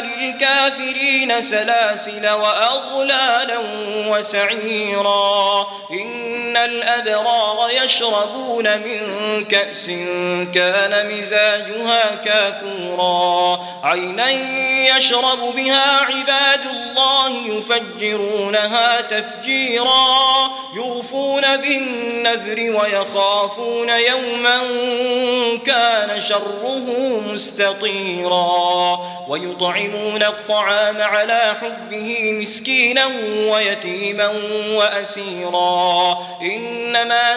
للكافرين سلاسل وأغلالا وسعيرا إن الأبرار يشربون من كأس كان مزاجها كافورا. عينا يشرب بها عباد الله يفجرونها تفجيرا. يوفون بالنذر ويخافون يوما كان شره مستطيرا. ويطعمون الطعام على حبه مسكينا ويتيما وأسيرا. إنما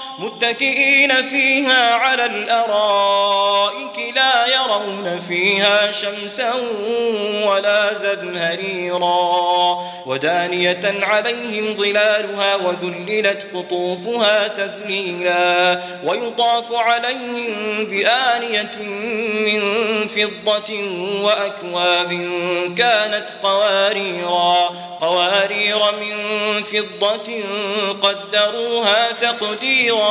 متكئين فيها على الأرائك لا يرون فيها شمسا ولا زمهريرا ودانية عليهم ظلالها وذللت قطوفها تذليلا ويطاف عليهم بآنية من فضة وأكواب كانت قواريرا قوارير من فضة قدروها تقديرا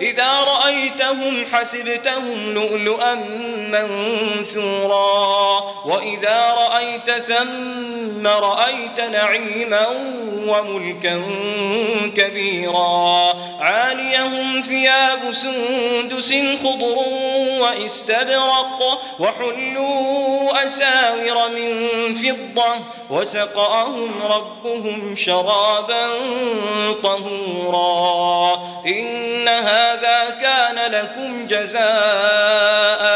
إذا رأيتهم حسبتهم لؤلؤا منثورا. وإذا رأيت ثم رأيت نعيما وملكا كبيرا. عاليهم ثياب سندس خضر واستبرق وحلوا أساور من فضة وسقاهم ربهم شرابا طهورا. إن هذا كان لكم جزاء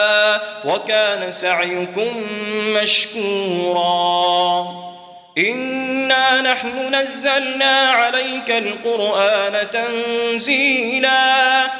وكان سعيكم مشكورا. إنا نحن نزلنا عليك القرآن تنزيلا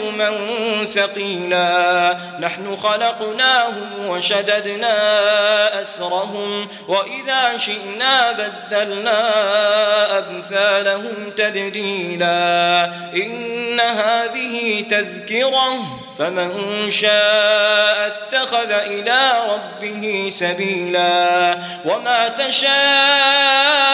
يوما ثقيلا. نحن خلقناهم وشددنا أسرهم وإذا شئنا بدلنا أمثالهم تبديلا. إن هذه تذكرة فمن شاء اتخذ إلى ربه سبيلا. وما تشاءون